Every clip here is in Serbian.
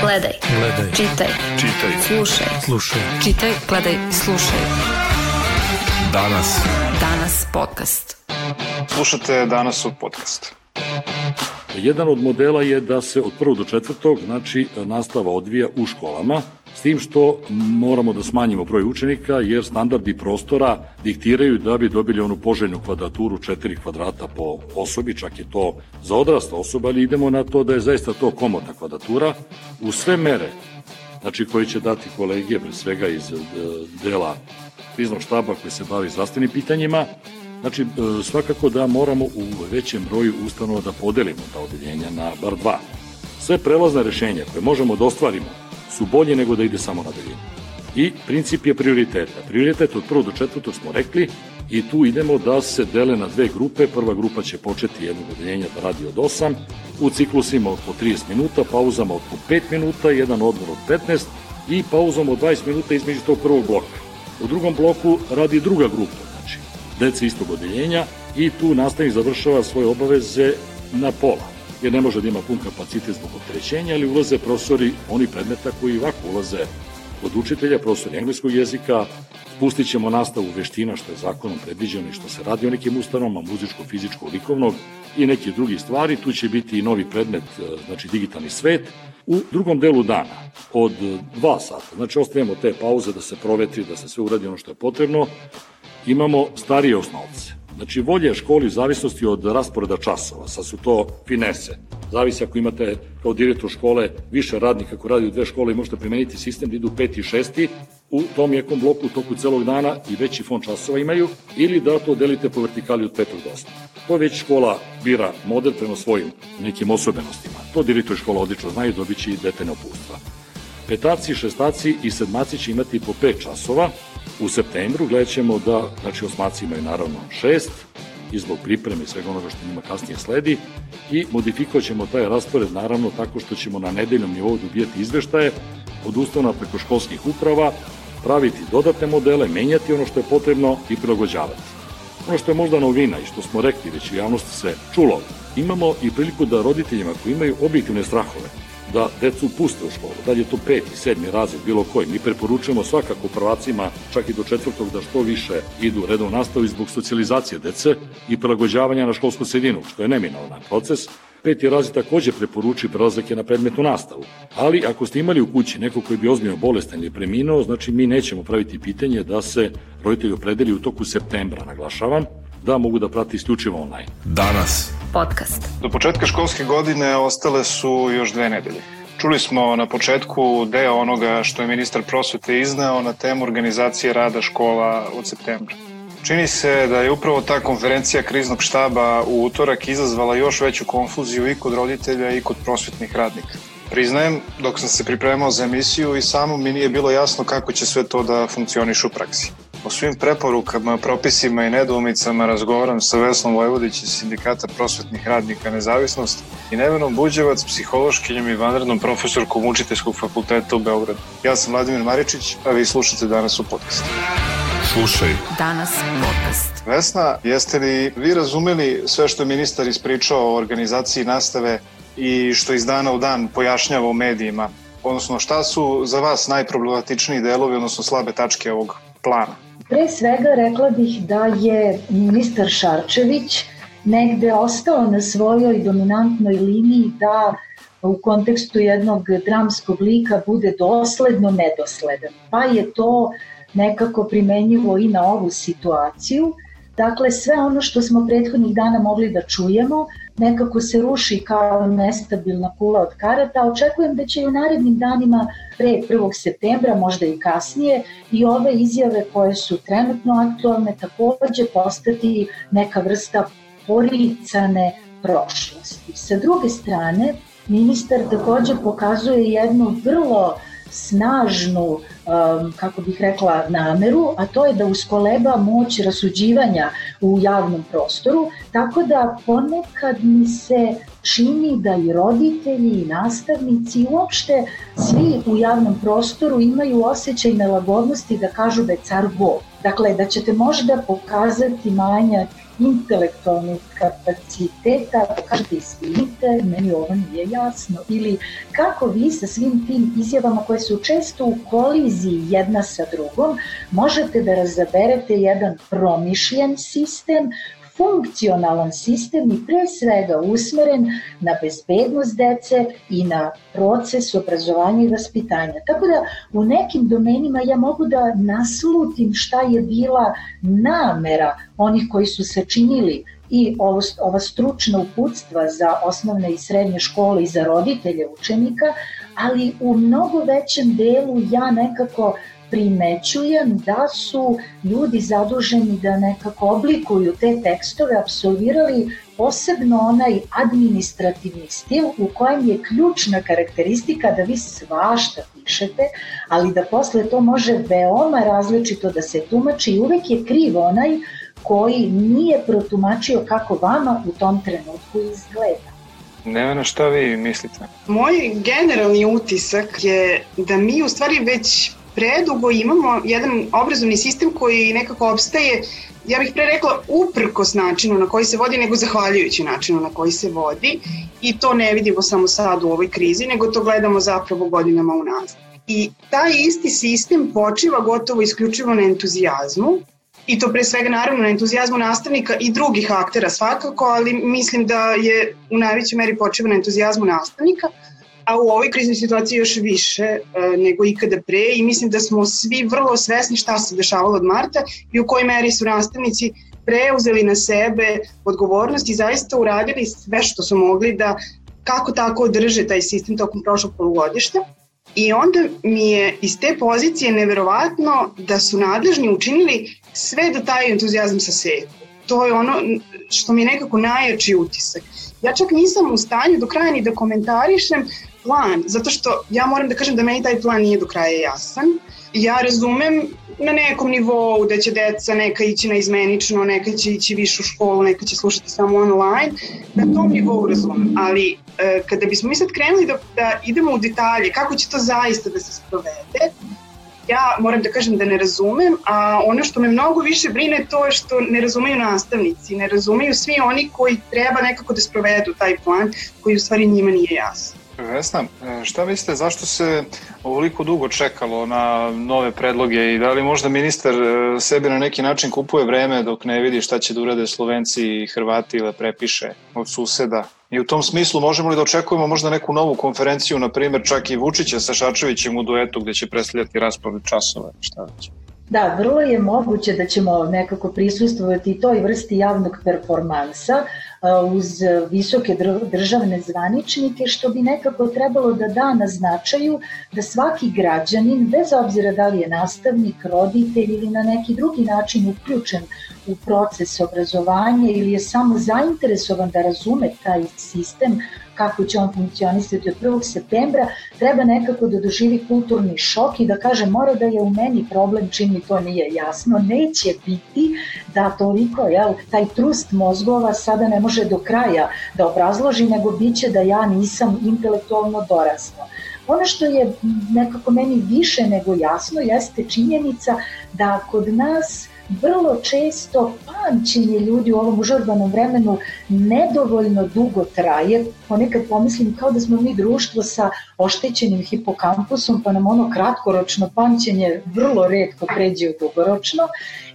Gledaj. Gledaj. Čitaj. Čitaj. Slušaj. Slušaj. Čitaj, gledaj, slušaj. Danas. Danas podcast. Slušate danas u podcast. Jedan od modela je da se od prvog do četvrtog, znači, nastava odvija u školama, s tim što moramo da smanjimo broj učenika, jer standardi prostora diktiraju da bi dobili onu poželjnu kvadraturu 4 kvadrata po osobi, čak je to za odrasta osoba, ali idemo na to da je zaista to komotna kvadratura. U sve mere, znači koje će dati kolegije, pre svega iz e, dela kriznog štaba koji se bavi zdravstvenim pitanjima, Znači, e, svakako da moramo u većem broju ustanova da podelimo ta odeljenja na bar dva. Sve prelazne rešenja koje možemo da ostvarimo su bolje nego da ide samo na daljinu. I princip je prioriteta. Prioritet od prvog do četvrtog smo rekli i tu idemo da se dele na dve grupe. Prva grupa će početi jednog odeljenja da radi od 8, u ciklusima od po 30 minuta, pauzama od po 5 minuta, jedan odmor od 15 i pauzom od 20 minuta između tog prvog bloka. U drugom bloku radi druga grupa, znači dece istog odeljenja i tu nastavnik završava svoje obaveze na pola jer ne može da ima pun kapacitet zbog opterećenja, ali ulaze profesori oni predmeta koji ovako ulaze od učitelja, profesori engleskog jezika, spustit ćemo nastavu veština što je zakonom predviđeno i što se radi o nekim ustanovama, muzičko, fizičko, likovnog i neke drugi stvari. Tu će biti i novi predmet, e, znači digitalni svet. U drugom delu dana, od dva sata, znači ostavljamo te pauze da se provetri, da se sve uradi ono što je potrebno, imamo starije osnovce. Znači, volje školi u zavisnosti od rasporeda časova, sad su to finese. Zavisi ako imate kao direktor škole više radnika koji radi u dve škole i možete primeniti sistem da idu peti i šesti, u tom jekom bloku u toku celog dana i veći fond časova imaju, ili da to delite po vertikali od petog do. To već škola bira model prema svojim nekim osobenostima. To direktor škola odlično znaju, dobit će i detaljne opustva. Petaci, šestaci i sedmaci će imati po 5 časova. U septembru gledat ćemo da, znači osmaci imaju naravno 6 i zbog pripreme i svega onoga što njima kasnije sledi i modifikovat ćemo taj raspored naravno tako što ćemo na nedeljnom nivou dobijati izveštaje od ustanova preko školskih uprava, praviti dodatne modele, menjati ono što je potrebno i prilagođavati. Ono što je možda novina i što smo rekli već u javnosti se čulo, imamo i priliku da roditeljima koji imaju objektivne strahove, da decu puste u školu, da li je to peti, sedmi razred, bilo koji. Mi preporučujemo svakako prvacima, čak i do četvrtog, da što više idu redom nastavi zbog socijalizacije dece i prilagođavanja na školsku sredinu, što je neminalan proces. Peti razred takođe preporučuje prelazak na predmetnu nastavu. Ali ako ste imali u kući neko koji bi ozbiljno bolestan ili preminuo, znači mi nećemo praviti pitanje da se roditelji opredeli u toku septembra, naglašavam, da mogu da prati isključivo online. Danas. Podcast. Do početka školske godine ostale su još dve nedelje. Čuli smo na početku deo onoga što je ministar prosvete izneo na temu organizacije rada škola od septembra. Čini se da je upravo ta konferencija kriznog štaba u utorak izazvala još veću konfuziju i kod roditelja i kod prosvetnih radnika. Priznajem, dok sam se pripremao za emisiju i samo mi nije bilo jasno kako će sve to da funkcioniš u praksi. O svim preporukama, propisima i nedoumicama razgovaram sa Vesnom Vojvodić iz Sindikata prosvetnih radnika Nezavisnost i Nevenom Buđevac, psihološkinjom i vanrednom profesorkom Učiteljskog fakulteta u Beogradu. Ja sam Vladimir Maričić, a vi slušate danas u podcastu. Slušaj. Danas podcast. Vesna, jeste li vi razumeli sve što je ministar ispričao o organizaciji nastave i što iz dana u dan pojašnjava u medijima? Odnosno, šta su za vas najproblematičniji delovi, odnosno slabe tačke ovog plana? Pre svega rekla bih da je ministar Šarčević negde ostao na svojoj dominantnoj liniji da u kontekstu jednog dramskog lika bude dosledno nedosledan. Pa je to nekako primenjivo i na ovu situaciju. Dakle, sve ono što smo prethodnih dana mogli da čujemo, nekako se ruši kao nestabilna kula od karata. Očekujem da će i u narednim danima pre 1. septembra, možda i kasnije, i ove izjave koje su trenutno aktualne takođe postati neka vrsta poricane prošlosti. Sa druge strane, ministar takođe pokazuje jednu vrlo snažnu, um, kako bih rekla, nameru, a to je da uskoleba moć rasuđivanja u javnom prostoru, tako da ponekad mi se čini da i roditelji i nastavnici i uopšte svi u javnom prostoru imaju osjećaj nelagodnosti da kažu da je car Bog. Dakle, da ćete možda pokazati manjak intelektualnih kapaciteta, kažete izvinite, meni ovo nije jasno, ili kako vi sa svim tim izjavama koje su često u koliziji jedna sa drugom, možete da razaberete jedan promišljen sistem funkcionalan sistem i pre svega usmeren na bezbednost dece i na proces obrazovanja i vaspitanja. Tako da u nekim domenima ja mogu da naslutim šta je bila namera onih koji su sačinili i ovo, ova stručna uputstva za osnovne i srednje škole i za roditelje učenika, ali u mnogo većem delu ja nekako primećujem da su ljudi zaduženi da nekako oblikuju te tekstove absolvirali posebno onaj administrativni stil u kojem je ključna karakteristika da vi svašta pišete, ali da posle to može veoma različito da se tumači i uvek je kriv onaj koji nije protumačio kako vama u tom trenutku izgleda. Nevena, šta vi mislite? Moj generalni utisak je da mi u stvari već predugo imamo jedan obrazovni sistem koji nekako obstaje, ja bih pre rekla, uprkos načinu na koji se vodi, nego zahvaljujući načinu na koji se vodi i to ne vidimo samo sad u ovoj krizi, nego to gledamo zapravo godinama unazad. I taj isti sistem počiva gotovo isključivo na entuzijazmu, i to pre svega naravno na entuzijazmu nastavnika i drugih aktera svakako, ali mislim da je u najvećoj meri počiva na entuzijazmu nastavnika, a u ovoj kriznoj situaciji još više e, nego ikada pre i mislim da smo svi vrlo svesni šta se dešavalo od marta i u kojoj meri su nastavnici preuzeli na sebe odgovornost i zaista uradili sve što su mogli da kako tako održe taj sistem tokom prošlog polugodišta. I onda mi je iz te pozicije neverovatno da su nadležni učinili sve da taj entuzijazam saseku. To je ono što mi je nekako najjači utisak. Ja čak nisam u stanju do kraja ni da komentarišem plan, zato što ja moram da kažem da meni taj plan nije do kraja jasan. Ja razumem na nekom nivou da će deca neka ići na izmenično, neka će ići više u školu, neka će slušati samo online, na tom nivou razumem, ali e, kada bismo mi sad krenuli da, da idemo u detalje, kako će to zaista da se sprovede, ja moram da kažem da ne razumem, a ono što me mnogo više brine to je što ne razumeju nastavnici, ne razumeju svi oni koji treba nekako da sprovedu taj plan koji u stvari njima nije jasan. Vesna, e, šta mislite, zašto se ovoliko dugo čekalo na nove predloge i da li možda ministar e, sebi na neki način kupuje vreme dok ne vidi šta će da urade Slovenci i Hrvati ili prepiše od suseda? I u tom smislu možemo li da očekujemo možda neku novu konferenciju, na primjer čak i Vučića sa Šačevićem u duetu gde će predstavljati raspored časova, šta već? Da, vrlo je moguće da ćemo nekako prisustovati toj vrsti javnog performansa, uz visoke državne zvaničnike, što bi nekako trebalo da da na značaju da svaki građanin, bez obzira da li je nastavnik, roditelj ili na neki drugi način uključen u proces obrazovanja ili je samo zainteresovan da razume taj sistem, kako će on funkcionisati od 1. septembra, treba nekako da doživi kulturni šok i da kaže mora da je u meni problem čim mi to nije jasno. Neće biti da toliko, jel, taj trust mozgova sada ne može do kraja da obrazloži, nego biće da ja nisam intelektualno dorasla. Ono što je nekako meni više nego jasno jeste činjenica da kod nas vrlo često pamćenje ljudi u ovom užurbanom vremenu nedovoljno dugo traje. Ponekad pomislim kao da smo mi društvo sa oštećenim hipokampusom, pa nam ono kratkoročno pamćenje vrlo redko pređe u dugoročno.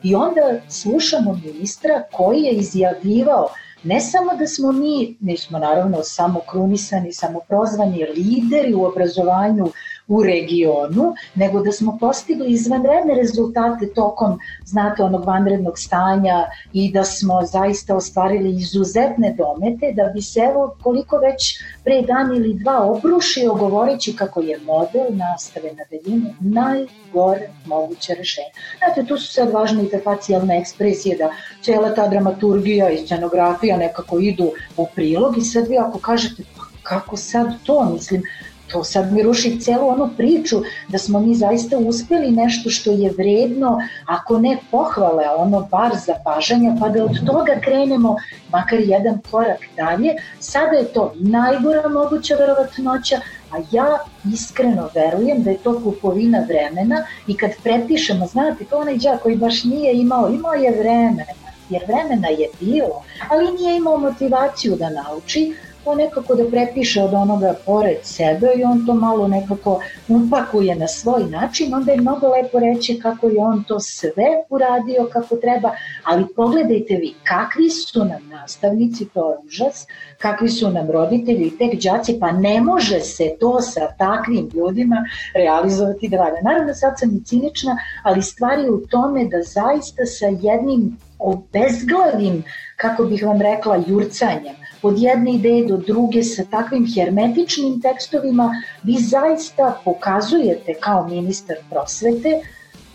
I onda slušamo ministra koji je izjavljivao ne samo da smo mi, mi smo naravno samo krunisani, samo prozvani lideri u obrazovanju u regionu, nego da smo postigli izvanredne rezultate tokom, znate, onog vanrednog stanja i da smo zaista ostvarili izuzetne domete, da bi se evo koliko već pre dan ili dva obrušio govoreći kako je model nastave na daljinu najgore moguće rešenje. Znate, tu su sad važne i te facijalne ekspresije da cijela ta dramaturgija i scenografija nekako idu u prilog i sad vi ako kažete pa kako sad to, mislim, to sad mi ruši celu onu priču da smo mi zaista uspeli nešto što je vredno, ako ne pohvale, ono bar zapažanja, pa da od toga krenemo makar jedan korak dalje. Sada je to najgora moguća verovatnoća, a ja iskreno verujem da je to kupovina vremena i kad prepišemo, znate, to onaj džak koji baš nije imao, imao je vremena jer vremena je bilo, ali nije imao motivaciju da nauči, to nekako da prepiše od onoga pored sebe i on to malo nekako upakuje na svoj način, onda je mnogo lepo reći kako je on to sve uradio kako treba, ali pogledajte vi kakvi su nam nastavnici, to je užas, kakvi su nam roditelji i tek đaci, pa ne može se to sa takvim ljudima realizovati da valja. Naravno sad sam i cinična, ali stvari u tome da zaista sa jednim obezglavim, kako bih vam rekla, jurcanjem, od jedne ideje do druge sa takvim hermetičnim tekstovima, vi zaista pokazujete kao ministar prosvete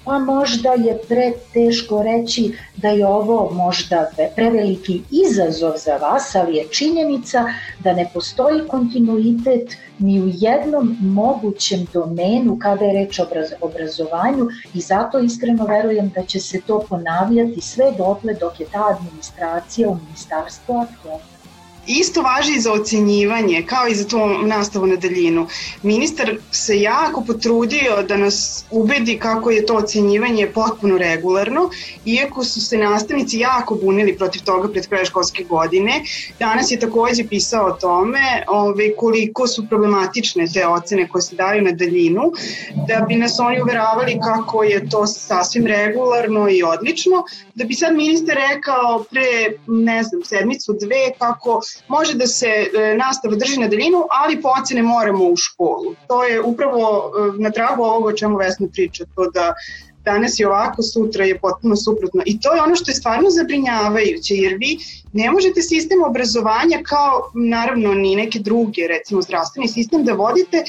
pa možda je pre teško reći da je ovo možda preveliki izazov za vas, ali je činjenica da ne postoji kontinuitet ni u jednom mogućem domenu kada je reč o obrazovanju i zato iskreno verujem da će se to ponavljati sve dotle dok je ta administracija u ministarstvu aktualna. Isto važi i za ocenjivanje, kao i za tu nastavu na daljinu. Ministar se jako potrudio da nas ubedi kako je to ocenjivanje potpuno regularno, iako su se nastavnici jako bunili protiv toga pred kraja školske godine. Danas je takođe pisao o tome ove, koliko su problematične te ocene koje se daju na daljinu, da bi nas oni uveravali kako je to sasvim regularno i odlično, da bi sad ministar rekao pre, ne znam, sedmicu, dve, kako može da se e, nastava drži na daljinu, ali po ocene moramo u školu. To je upravo e, na tragu ovoga o čemu Vesna priča, to da danas je ovako, sutra je potpuno suprotno. I to je ono što je stvarno zabrinjavajuće, jer vi ne možete sistem obrazovanja kao naravno ni neke druge, recimo zdravstveni sistem, da vodite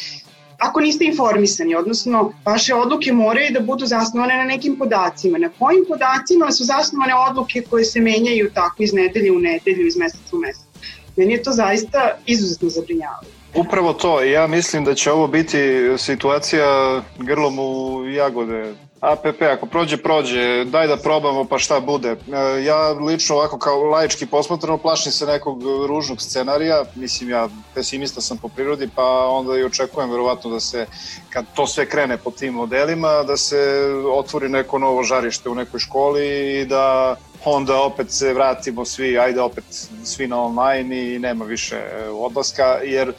ako niste informisani, odnosno vaše odluke moraju da budu zasnovane na nekim podacima. Na kojim podacima su zasnovane odluke koje se menjaju tako iz nedelje u nedelju, iz meseca u mesec? Meni je to zaista izuzetno zabrinjavalo. Upravo to, ja mislim da će ovo biti situacija grlom u jagode. APP, ako prođe, prođe, daj da probamo pa šta bude. E, ja lično ovako kao laički posmatrano plašim se nekog ružnog scenarija, mislim ja pesimista sam po prirodi, pa onda i očekujem verovatno da se, kad to sve krene po tim modelima, da se otvori neko novo žarište u nekoj školi i da onda opet se vratimo svi, ajde opet svi na online i nema više e, odlaska, jer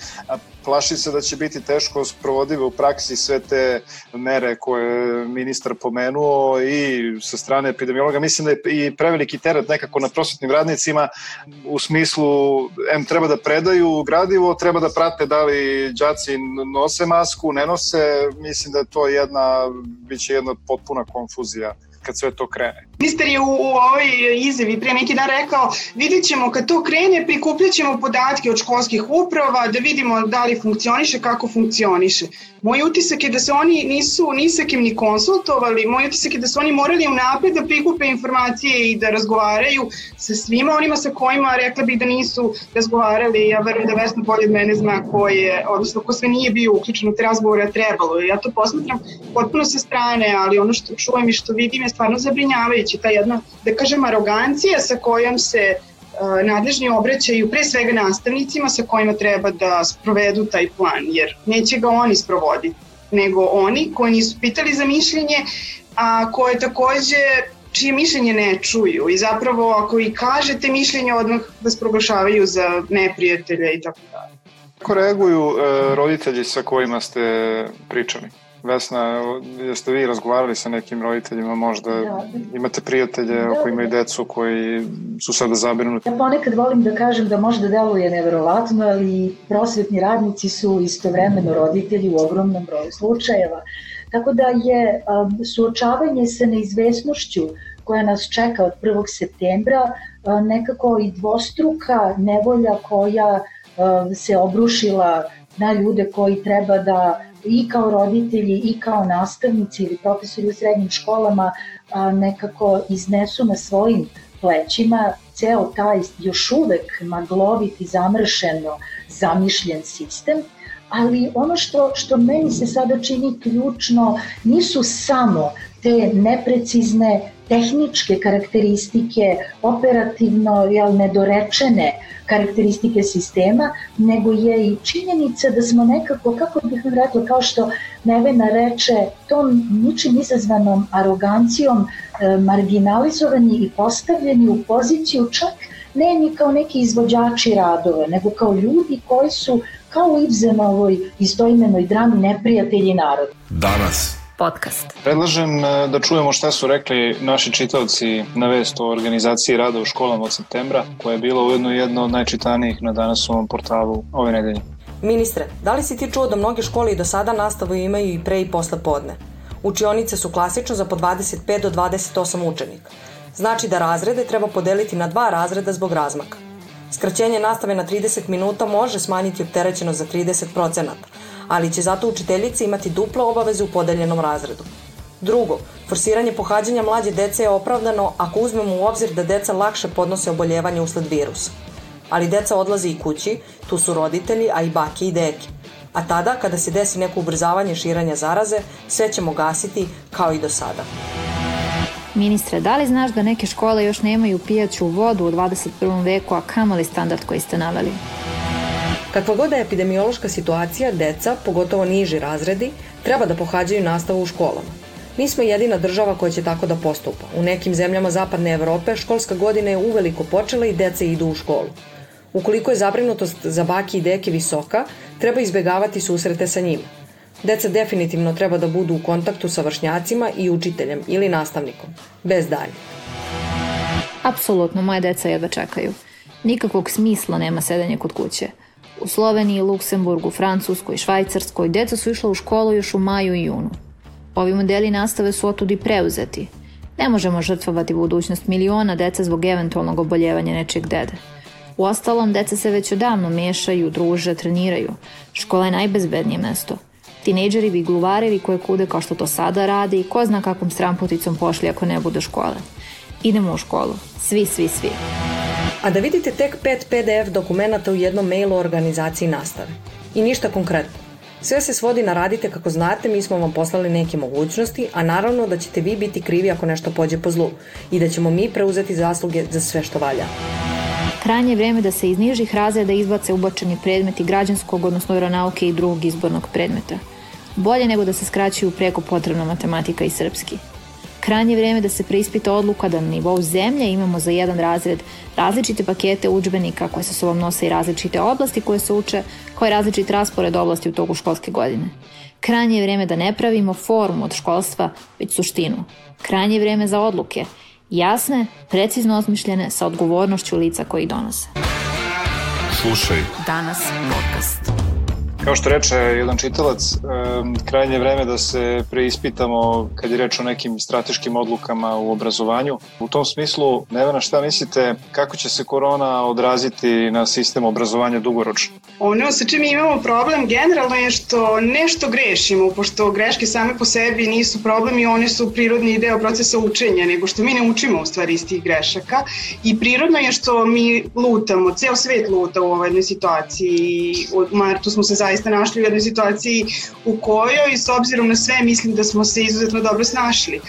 plašim se da će biti teško sprovodive u praksi sve te mere koje je ministar pomenuo i sa strane epidemiologa. Mislim da je i preveliki teret nekako na prosvetnim radnicima u smislu M treba da predaju gradivo, treba da prate da li đaci nose masku, ne nose. Mislim da je to jedna, bit će jedna potpuna konfuzija kad sve to krene. Ministar je u, u ovoj izjavi pre neki dan rekao vidit ćemo kad to krene, prikupljat ćemo podatke od školskih uprava da vidimo da li funkcioniše, kako funkcioniše. Moj utisak je da se oni nisu ni sa kim ni konsultovali, moj utisak je da su oni morali unapred da prikupe informacije i da razgovaraju sa svima onima sa kojima rekla bih da nisu razgovarali. Ja verujem da Vesna bolje od mene zna ko je, odnosno ko sve nije bio uključen u te razgovore, a trebalo. Ja to posmatram potpuno sa strane, ali ono što čujem i što vidim je stvarno zabrinjavajuće, ta jedna, da kažem, arogancija sa kojom se e, nadležni obraćaju pre svega nastavnicima sa kojima treba da sprovedu taj plan, jer neće ga oni sprovoditi, nego oni koji nisu pitali za mišljenje, a koje takođe čije mišljenje ne čuju i zapravo ako i kažete mišljenje odmah vas proglašavaju za neprijatelja i tako dalje. Kako reaguju e, roditelji sa kojima ste pričali? Vesna, jeste vi razgovarali sa nekim roditeljima možda? Da. Imate prijatelje da, koji imaju decu koji su sada zabrinuti? Ja ponekad volim da kažem da možda deluje neverovatno, ali prosvetni radnici su istovremeno roditelji u ogromnom broju slučajeva. Tako da je um, suočavanje sa neizvesnošću koja nas čeka od 1. septembra uh, nekako i dvostruka nevolja koja uh, se obrušila na ljude koji treba da i kao roditelji i kao nastavnici ili profesori u srednjim školama nekako iznesu na svojim plećima ceo taj još uvek maglovit i zamršeno zamišljen sistem, ali ono što, što meni se sada čini ključno nisu samo te neprecizne tehničke karakteristike, operativno jel, nedorečene karakteristike sistema, nego je i činjenica da smo nekako, kako bih vam rekla, kao što Nevena reče, tom ničim izazvanom arogancijom e, marginalizovani i postavljeni u poziciju čak ne ni kao neki izvođači radove, nego kao ljudi koji su kao u Ibzenovoj istoimenoj drami neprijatelji naroda. Danas. Podcast. Predlažem e, da čujemo šta su rekli naši čitavci na vest o organizaciji rada u školama od septembra, koja je bila ujedno jedna od najčitanijih na danasovom portalu ove nedelje. Ministre, da li si ti čuo da mnoge škole i do sada nastavu imaju i pre i posle podne? Učionice su klasično za po 25 do 28 učenika. Znači da razrede treba podeliti na dva razreda zbog razmaka. Skraćenje nastave na 30 minuta može smanjiti opterećenost za 30%, ali će zato učiteljice imati duplo obaveze u podeljenom razredu. Drugo, forsiranje pohađanja mlađe dece je opravdano ako uzmemo u obzir da deca lakše podnose oboljevanje usled virusa. Ali deca odlaze i kući, tu su roditelji, a i bake i deke. A tada, kada se desi neko ubrzavanje širanja zaraze, sve ćemo gasiti kao i do sada. Ministre, da li znaš da neke škole još nemaju pijaću vodu u 21. veku, a kamali standard koji ste naveli? Kakva god je epidemiološka situacija, deca, pogotovo niži razredi, treba da pohađaju nastavu u školama. Mi smo jedina država koja će tako da postupa. U nekim zemljama zapadne Evrope školska godina je uveliko počela i deca idu u školu. Ukoliko je zabrinutost za baki i deke visoka, treba izbegavati susrete sa njima. Deca definitivno treba da budu u kontaktu sa vršnjacima i učiteljem ili nastavnikom, bez dalje. Apsolutno, moje deca jedva čekaju. Nikakvog smisla nema sedenje kod kuće. U Sloveniji, Luksemburgu, Francuskoj, Švajcarskoj deca su išla u školu još u maju i junu. Ovi modeli nastave su otudi preuzeti. Ne možemo žrtvovati budućnost miliona deca zbog eventualnog oboljevanja nečeg dede. U ostalom, deca se već odavno mešaju, druže, treniraju. Škola je najbezbednije mesto. Tinejdžeri bi gluvarili koje kude kao što to sada rade i ko zna kakvom stramputicom pošli ako ne bude škole. Idemo u školu. Svi, svi, svi. A da vidite tek pet PDF dokumenta u jednom mailu organizaciji nastave. I ništa konkretno. Sve se svodi na radite kako znate, mi smo vam poslali neke mogućnosti, a naravno da ćete vi biti krivi ako nešto pođe po zlu i da ćemo mi preuzeti zasluge za sve što valja. Krajnje vreme da se iz nižih razreda izbace ubačeni predmeti građanskog, odnosno aeronauke i drugog izbornog predmeta. Bolje nego da se skraćuju preko potrebna matematika i srpski. Krajnje vreme da se preispita odluka da na nivou zemlje imamo za jedan razred različite pakete učbenika koje sa sobom nose i različite oblasti koje se uče, kao i različit raspored oblasti u toku školske godine. Krajnje je vreme da ne pravimo formu od školstva, već suštinu. Krajnje je vreme za odluke, jasne, precizno osmišljene sa odgovornošću lica koji donose. Slušaj. Danas podcast. Kao što reče jedan čitalac, krajnje vreme da se preispitamo kad je reč o nekim strateškim odlukama u obrazovanju. U tom smislu, Nevena, šta mislite, kako će se korona odraziti na sistem obrazovanja dugoročno? Ono sa čim imamo problem generalno je što nešto grešimo, pošto greške same po sebi nisu problem i one su prirodni deo procesa učenja, nego što mi ne učimo u stvari iz tih grešaka i prirodno je što mi lutamo, ceo svet luta u ovoj situaciji. U martu smo se zaista zaista našli u jednoj situaciji u kojoj, s obzirom na sve, mislim da smo se izuzetno dobro snašli.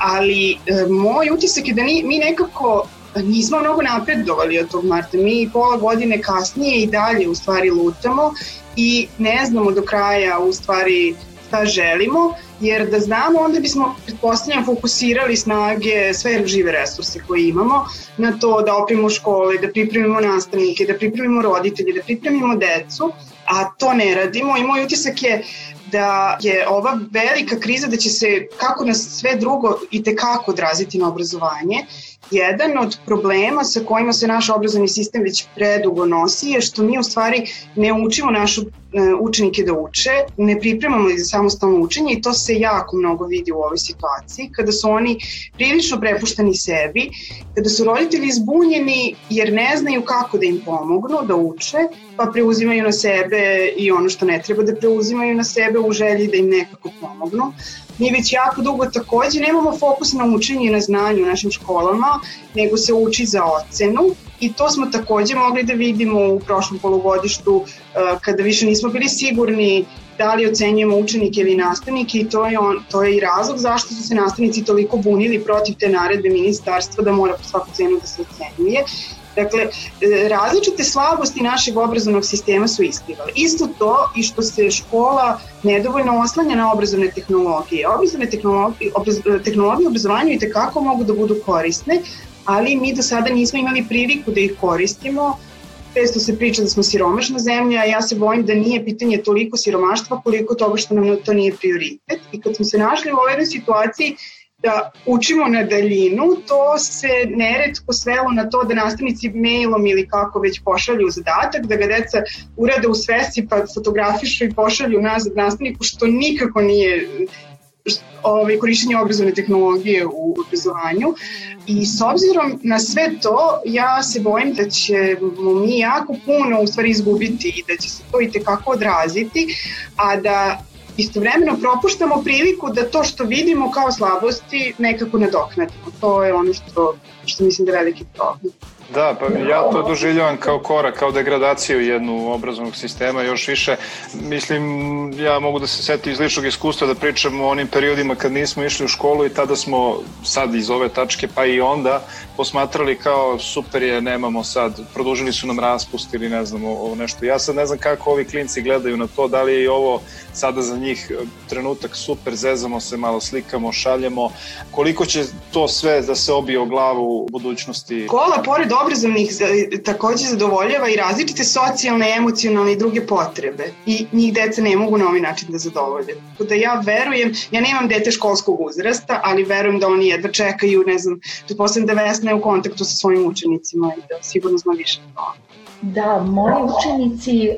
Ali e, moj utisak je da mi nekako nismo mnogo napredovali od tog marta. Mi pola godine kasnije i dalje u stvari lutamo i ne znamo do kraja u stvari šta želimo, jer da znamo onda bismo, pretpostavljam, fokusirali snage, sve žive resurse koje imamo na to da opremimo škole, da pripremimo nastavnike, da pripremimo roditelje, da pripremimo decu, a to ne radimo i moj utisak je da je ova velika kriza da će se kako na sve drugo i tekako odraziti na obrazovanje. Jedan od problema sa kojima se naš obrazovni sistem već predugo nosi je što mi u stvari ne učimo našu E, učenike da uče, ne pripremamo ih za samostalno učenje i to se jako mnogo vidi u ovoj situaciji, kada su oni prilično prepušteni sebi, kada su roditelji zbunjeni jer ne znaju kako da im pomognu da uče, pa preuzimaju na sebe i ono što ne treba da preuzimaju na sebe u želji da im nekako pomognu. Mi već jako dugo takođe nemamo fokus na učenje i na znanje u našim školama, nego se uči za ocenu i to smo takođe mogli da vidimo u prošlom polugodištu uh, kada više nismo bili sigurni da li ocenjujemo učenike ili nastavnike i to je, on, to je i razlog zašto su se nastavnici toliko bunili protiv te naredbe ministarstva da mora po svaku cenu da se ocenjuje. Dakle, e, različite slabosti našeg obrazovnog sistema su isplivale. Isto to i što se škola nedovoljno oslanja na obrazovne tehnologije. Obrazovne tehnologije, obraz, tehnologije obrazovanja i tekako mogu da budu korisne, ali mi do sada nismo imali priliku da ih koristimo. Često se priča da smo siromašna zemlja, a ja se bojim da nije pitanje toliko siromaštva koliko toga što nam to nije prioritet. I kad smo se našli u ovoj situaciji da učimo na daljinu, to se neretko svelo na to da nastavnici mailom ili kako već pošalju zadatak, da ga deca urade u svesci pa fotografišu i pošalju nazad nastavniku, što nikako nije ovaj, korišćenje obrazovne tehnologije u obrazovanju. I s obzirom na sve to ja se bojim da ćemo mi jako puno u stvari izgubiti i da će se to i tekako odraziti, a da istovremeno propuštamo priliku da to što vidimo kao slabosti nekako nadoknadimo. To je ono što, što mislim da je veliki problem. Da, pa ja to doživljavam kao korak, kao degradaciju jednu obrazovnog sistema, još više, mislim, ja mogu da se setim iz ličnog iskustva da pričam o onim periodima kad nismo išli u školu i tada smo sad iz ove tačke pa i onda posmatrali kao super je, nemamo sad, produžili su nam raspust ili ne znam, ovo nešto. Ja sad ne znam kako ovi klinci gledaju na to, da li je ovo sada za njih trenutak super, zezamo se, malo slikamo, šaljemo, koliko će to sve da se obije o glavu u budućnosti? Škola, pored obrazovnih takođe zadovoljava i različite socijalne, emocionalne i druge potrebe i njih deca ne mogu na ovaj način da zadovolje. Tako da ja verujem, ja nemam dete školskog uzrasta, ali verujem da oni jedva čekaju, ne znam, pretpostavljam da Vesna je u kontaktu sa svojim učenicima i da sigurno zna više toga. Da, moji učenici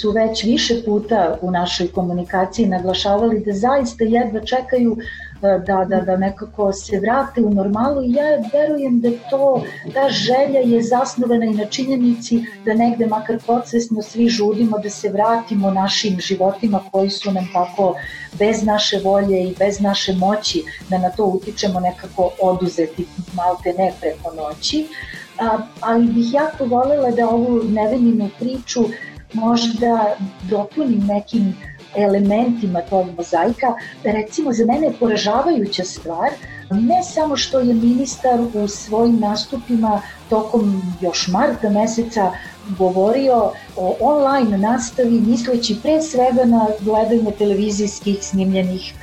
su već više puta u našoj komunikaciji naglašavali da zaista jedva čekaju da, da, da nekako se vrate u normalu i ja verujem da to, ta želja je zasnovana i na činjenici da negde makar podsvesno svi žudimo da se vratimo našim životima koji su nam tako bez naše volje i bez naše moći da na to utičemo nekako oduzeti malte ne preko noći. A, ali bih jako volela da ovu neveninu priču možda dopunim nekim elementima tog mozaika, recimo za mene je poražavajuća stvar ne samo što je ministar u svojim nastupima tokom još marta meseca govorio o online nastavi misleći pre svega na gledanje televizijskih snimljenih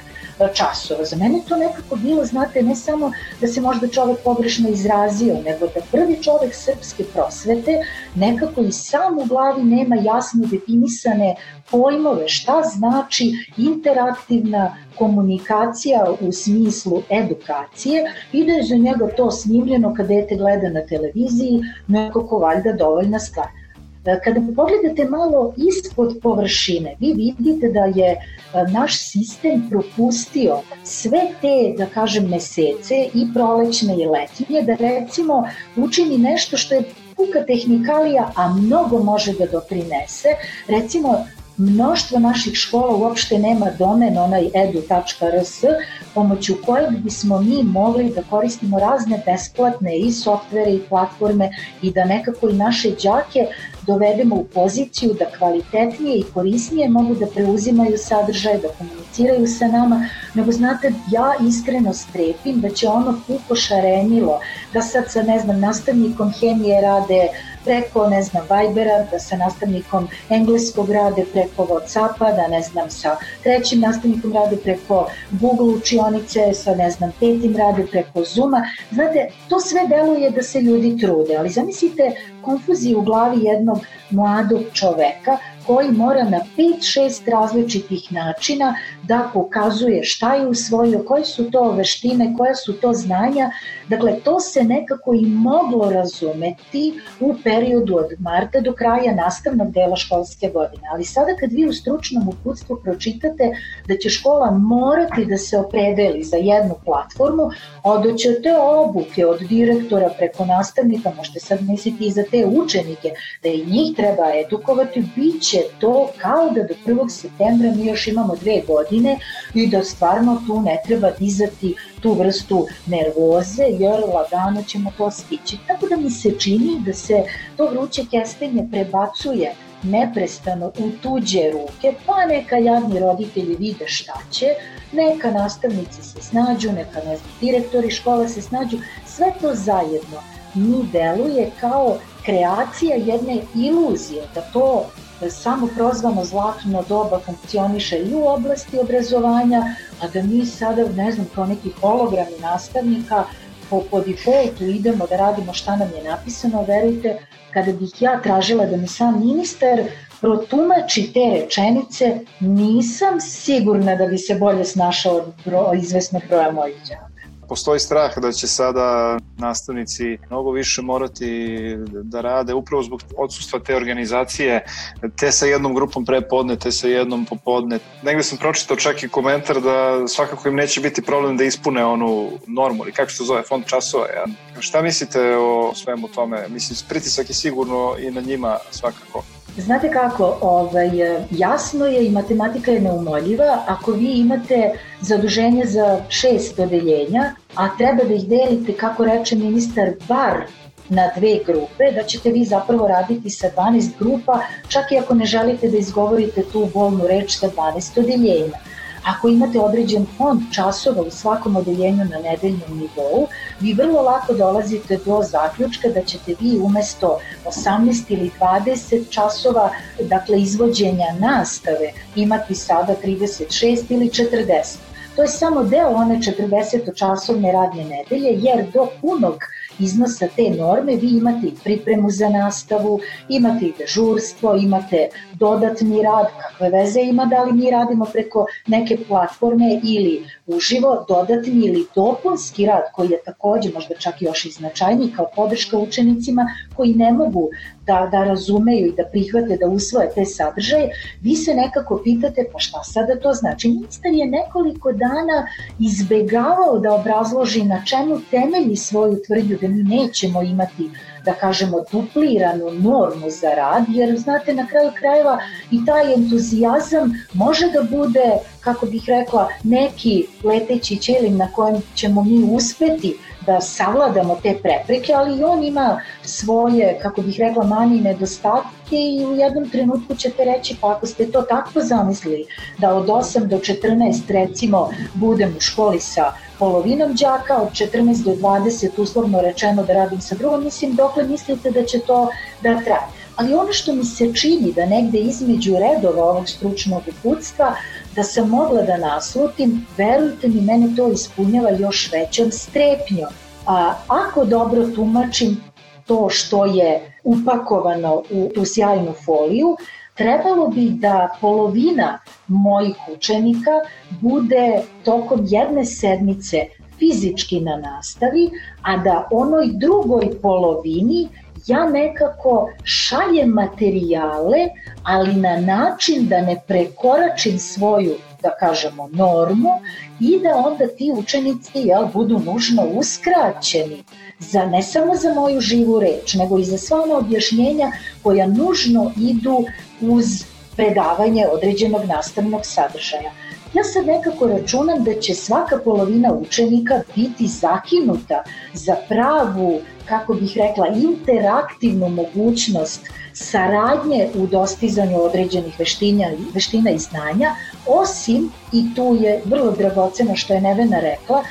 časova. Za mene to nekako bilo, znate, ne samo da se možda čovek pogrešno izrazio, nego da prvi čovek srpske prosvete nekako i sam u glavi nema jasno definisane pojmove šta znači interaktivna komunikacija u smislu edukacije i da je za njega to snimljeno kad dete gleda na televiziji nekako valjda dovoljna stvar. E, kada pogledate malo ispod površine, vi vidite da je e, naš sistem propustio sve te, da kažem, mesece i prolećne i letnje, da recimo učini nešto što je puka tehnikalija, a mnogo može da doprinese. Recimo, mnoštvo naših škola uopšte nema domen onaj edu.rs pomoću kojeg bismo mi mogli da koristimo razne besplatne i softvere i platforme i da nekako i naše đake dovedemo u poziciju da kvalitetnije i korisnije mogu da preuzimaju sadržaj, da komuniciraju sa nama, nego znate, ja iskreno strepim da će ono puko šarenilo, da sad sa, ne znam, nastavnikom hemije rade preko, ne znam, Vibera, da sa nastavnikom engleskog rade preko Whatsappa, da ne znam, sa trećim nastavnikom rade preko Google učionice, sa ne znam, petim rade preko Zuma. Znate, to sve deluje da se ljudi trude, ali zamislite konfuziju u glavi jednog mladog čoveka koji mora na 5-6 različitih načina da pokazuje šta je usvojio, koje su to veštine, koja su to znanja. Dakle, to se nekako i moglo razumeti u periodu od marta do kraja nastavnog dela školske godine. Ali sada kad vi u stručnom uputstvu pročitate da će škola morati da se opredeli za jednu platformu, odoćete obuke od direktora preko nastavnika, možete sad misliti i za te učenike, da i njih treba edukovati, bit će to kao da do 1. septembra mi još imamo dve godine i da stvarno tu ne treba dizati tu vrstu nervoze jer lagano ćemo to stići. Tako da mi se čini da se to vruće kestenje prebacuje neprestano u tuđe ruke, pa neka javni roditelji vide šta će, neka nastavnici se snađu, neka ne znam, direktori škola se snađu, sve to zajedno mi deluje kao kreacija jedne iluzije da to samo prozvano zlatno doba funkcioniše i u oblasti obrazovanja, a da mi sada, ne znam, kao neki hologrami nastavnika po, po defaultu idemo da radimo šta nam je napisano, verujte, kada bih ja tražila da mi sam ministar protumači te rečenice, nisam sigurna da bi se bolje snašao od bro, izvesnog broja mojih džaka postoji strah da će sada nastavnici mnogo više morati da rade upravo zbog odsustva te organizacije, te sa jednom grupom prepodne, te sa jednom popodne. Negde sam pročitao čak i komentar da svakako im neće biti problem da ispune onu normu, ili kako se to zove, fond časova. Ja. Šta mislite o svemu tome? Mislim, pritisak je sigurno i na njima svakako. Znate kako, ovaj, jasno je i matematika je neumoljiva. Ako vi imate zaduženje za šest odeljenja, a treba da ih delite, kako reče ministar, bar na dve grupe, da ćete vi zapravo raditi sa 12 grupa, čak i ako ne želite da izgovorite tu bolnu reč sa 12 odeljenja. Ako imate određen fond časova u svakom odeljenju na nedeljnom nivou, vi vrlo lako dolazite do zaključka da ćete vi umesto 18 ili 20 časova dakle, izvođenja nastave imati sada 36 ili 40. To je samo deo one 40-časovne radne nedelje, jer do punog iznosa te norme vi imate i pripremu za nastavu, imate i dežurstvo, imate dodatni rad, kakve veze ima da li mi radimo preko neke platforme ili uživo, dodatni ili dopunski rad koji je takođe možda čak još i značajniji kao podrška učenicima koji ne mogu da, da razumeju i da prihvate, da usvoje te sadržaje, vi se nekako pitate pa šta sada to znači. Ministar je nekoliko dana izbegavao da obrazloži na čemu temelji svoju tvrdnju da mi nećemo imati da kažemo, dupliranu normu za rad, jer znate, na kraju krajeva i taj entuzijazam može da bude, kako bih rekla, neki leteći ćelin na kojem ćemo mi uspeti da savladamo te prepreke, ali i on ima svoje, kako bih rekla, manje nedostatke i u jednom trenutku ćete reći pa ako ste to tako zamislili da od 8 do 14 recimo budem u školi sa polovinom đaka, od 14 do 20 uslovno rečeno da radim sa drugom, mislim dokle mislite da će to da traje. Ali ono što mi se čini da negde između redova ovog stručnog uputstva, da sam mogla da naslutim, verujte mi, mene to ispunjava još većom strepnjom. A ako dobro tumačim to što je upakovano u tu sjajnu foliju, trebalo bi da polovina mojih učenika bude tokom jedne sedmice fizički na nastavi, a da onoj drugoj polovini ja nekako šaljem materijale, ali na način da ne prekoračim svoju da kažemo, normu i da onda ti učenici jel, budu nužno uskraćeni za, ne samo za moju živu reč, nego i za sva ona objašnjenja koja nužno idu uz predavanje određenog nastavnog sadržaja. Ja sad nekako računam da će svaka polovina učenika biti zakinuta za pravu, kako bih rekla, interaktivnu mogućnost saradnje u dostizanju određenih veština, veština i znanja, osim, i tu je vrlo dragoceno što je Nevena rekla,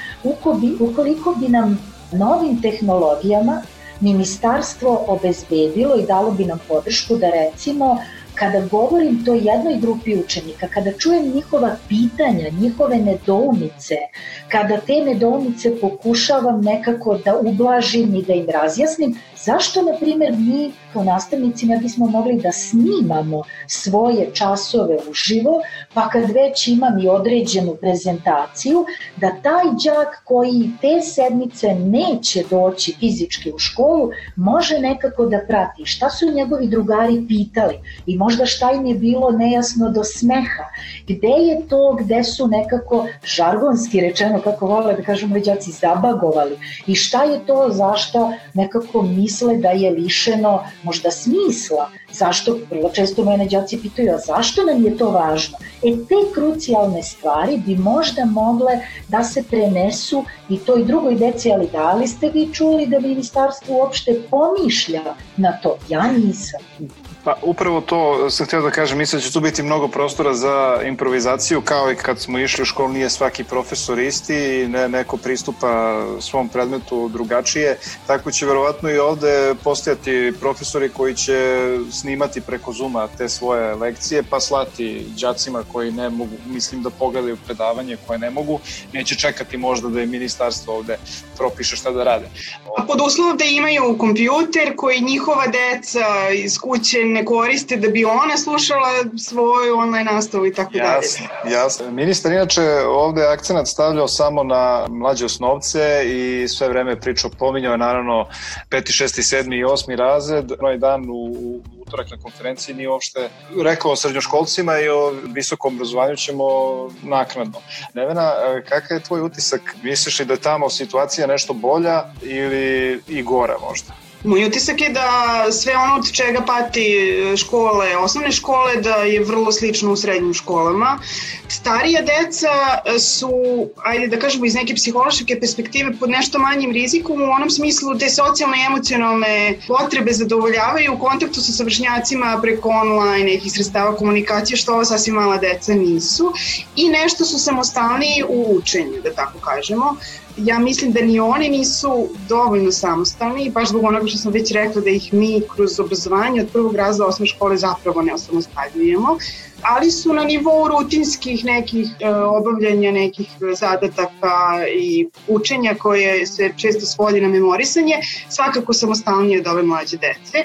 ukoliko bi nam novim tehnologijama ministarstvo obezbedilo i dalo bi nam podršku da recimo kada govorim to jednoj grupi učenika, kada čujem njihova pitanja, njihove nedoumice, kada te nedoumice pokušavam nekako da ublažim i da im razjasnim, zašto, na primjer, mi kao nastavnici ne bismo mogli da snimamo svoje časove uživo, pa kad već imam i određenu prezentaciju, da taj đak koji te sedmice neće doći fizički u školu, može nekako da prati. Šta su njegovi drugari pitali? I možda šta im je bilo nejasno do smeha, gde je to gde su nekako žargonski rečeno, kako vole da kažemo đaci, zabagovali? I šta je to zašto nekako misle da je lišeno možda smisla, zašto, vrlo često mene džaci pitaju, a zašto nam je to važno? E, te krucijalne stvari bi možda mogle da se prenesu i toj drugoj deci, ali da li ste vi čuli da ministarstvo uopšte pomišlja na to? Ja nisam. Pa upravo to sam htio da kažem, mislim da će tu biti mnogo prostora za improvizaciju, kao i kad smo išli u školu nije svaki profesor isti ne, neko pristupa svom predmetu drugačije, tako će verovatno i ovde postojati profesori koji će snimati preko Zuma te svoje lekcije pa slati đacima koji ne mogu, mislim da pogledaju predavanje koje ne mogu, neće čekati možda da je ministarstvo ovde propiše šta da rade. A pod uslovom da imaju kompjuter koji njihova deca iz kuće ne koriste da bi ona slušala svoju online nastavu i tako dalje. Jasno, jasno. Ministar inače ovde akcenat stavljao samo na mlađe osnovce i sve vreme pričao, pominjao je naravno 5. 6. 7. i 8. razred, onaj dan u, utorak na konferenciji nije uopšte rekao o srednjoškolcima i o visokom obrazovanju ćemo naknadno. Nevena, kakav je tvoj utisak? Misliš li da je tamo situacija nešto bolja ili i gora možda? Moj utisak je da sve ono od čega pati škole, osnovne škole, da je vrlo slično u srednjim školama. Starija deca su, ajde da kažemo iz neke psihološke perspektive, pod nešto manjim rizikom u onom smislu da socijalne i emocionalne potrebe zadovoljavaju u kontaktu sa savršnjacima preko online nekih sredstava komunikacije, što ova sasvim mala deca nisu. I nešto su samostalniji u učenju, da tako kažemo ja mislim da ni oni nisu dovoljno samostalni, baš zbog onoga što sam već rekla da ih mi kroz obrazovanje od prvog razda osnovne škole zapravo ne osamostaljujemo ali su na nivou rutinskih nekih e, obavljanja nekih zadataka i učenja koje se često svodi na memorisanje, svakako samostalnije od ove mlađe dece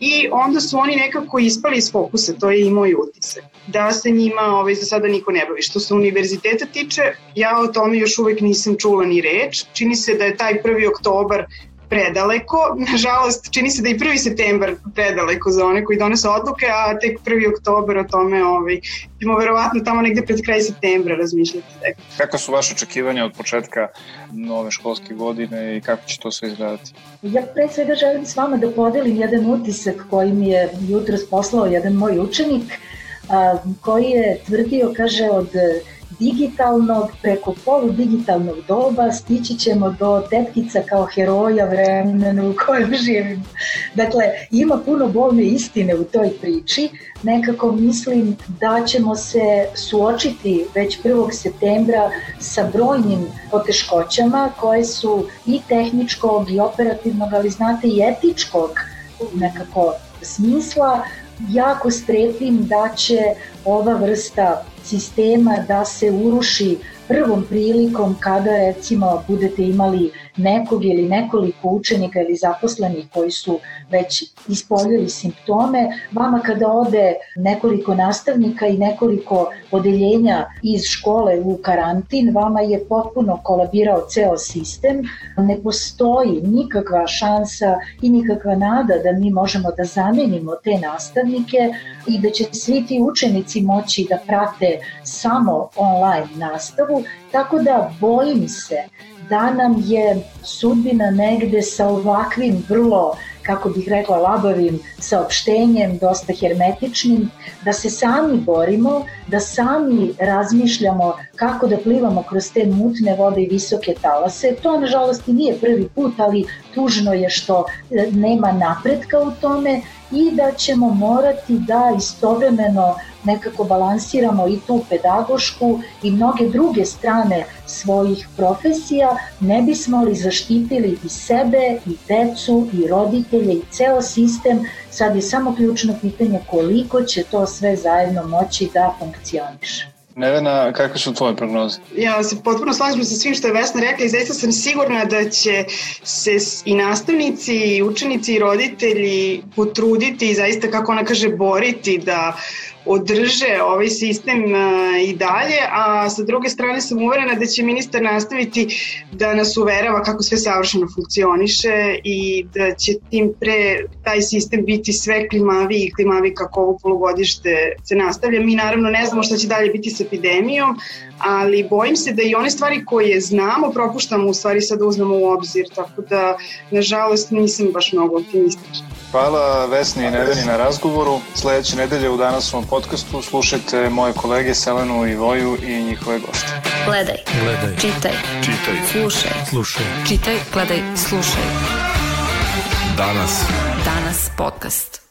i onda su oni nekako ispali iz fokusa, to je i moj utisak, da se njima ovaj, za sada niko ne bavi. Što se univerziteta tiče, ja o tome još uvek nisam čula ni reč. Čini se da je taj 1. oktobar predaleko. Nažalost, čini se da i 1. septembar predaleko za one koji donese odluke, a tek 1. oktober o tome ovaj, ćemo verovatno tamo negde pred kraj septembra razmišljati. Kako su vaše očekivanja od početka nove školske godine i kako će to sve izgledati? Ja pre svega želim s vama da podelim jedan utisak koji mi je jutros poslao jedan moj učenik, a, koji je tvrdio, kaže, od digitalnog preko poludigitalnog doba stići ćemo do tetkica kao heroja vremenu u kojem živimo. Dakle, ima puno bolne istine u toj priči. Nekako mislim da ćemo se suočiti već 1. septembra sa brojnim poteškoćama koje su i tehničkog i operativnog, ali znate i etičkog nekako smisla. Jako strepim da će ova vrsta sistema da se uruši prvom prilikom kada recimo budete imali nekog ili nekoliko učenika ili zaposlenih koji su već ispoljili simptome, vama kada ode nekoliko nastavnika i nekoliko odeljenja iz škole u karantin, vama je potpuno kolabirao ceo sistem, ne postoji nikakva šansa i nikakva nada da mi možemo da zamenimo te nastavnike i da će svi ti učenici moći da prate samo online nastavu, tako da bojim se da nam je sudbina negde sa ovakvim vrlo kako bih rekla, labavim saopštenjem, dosta hermetičnim, da se sami borimo, da sami razmišljamo kako da plivamo kroz te mutne vode i visoke talase. To, nažalost, i nije prvi put, ali tužno je što e, nema napretka u tome i da ćemo morati da istovremeno nekako balansiramo i tu pedagošku i mnoge druge strane svojih profesija, ne bismo li zaštitili i sebe, i decu, i roditelje, i ceo sistem. Sad je samo ključno pitanje koliko će to sve zajedno moći da funkcioniše. Nevena, kakve su tvoje prognoze? Ja se potpuno slažem sa svim što je Vesna rekla i zaista sam sigurna da će se i nastavnici, i učenici, i roditelji potruditi i zaista, kako ona kaže, boriti da održe ovaj sistem i dalje, a sa druge strane sam uverena da će ministar nastaviti da nas uverava kako sve savršeno funkcioniše i da će tim pre taj sistem biti sve klimavi i klimavi kako ovo polugodište se nastavlja. Mi naravno ne znamo šta će dalje biti sa epidemijom, ali bojim se da i one stvari koje znamo propuštamo u stvari sad uzmemo u obzir, tako da nažalost nisam baš mnogo optimistična. Hvala Vesni i Nedeni na razgovoru. Sledeće nedelje u danasovom podcastu slušajte moje kolege Selenu i Voju i njihove goste. Gledaj, Gledaj. čitaj, Čitaj. slušaj. Slušaj. Čitaj, gledaj, slušaj. Danas. Danas podcast.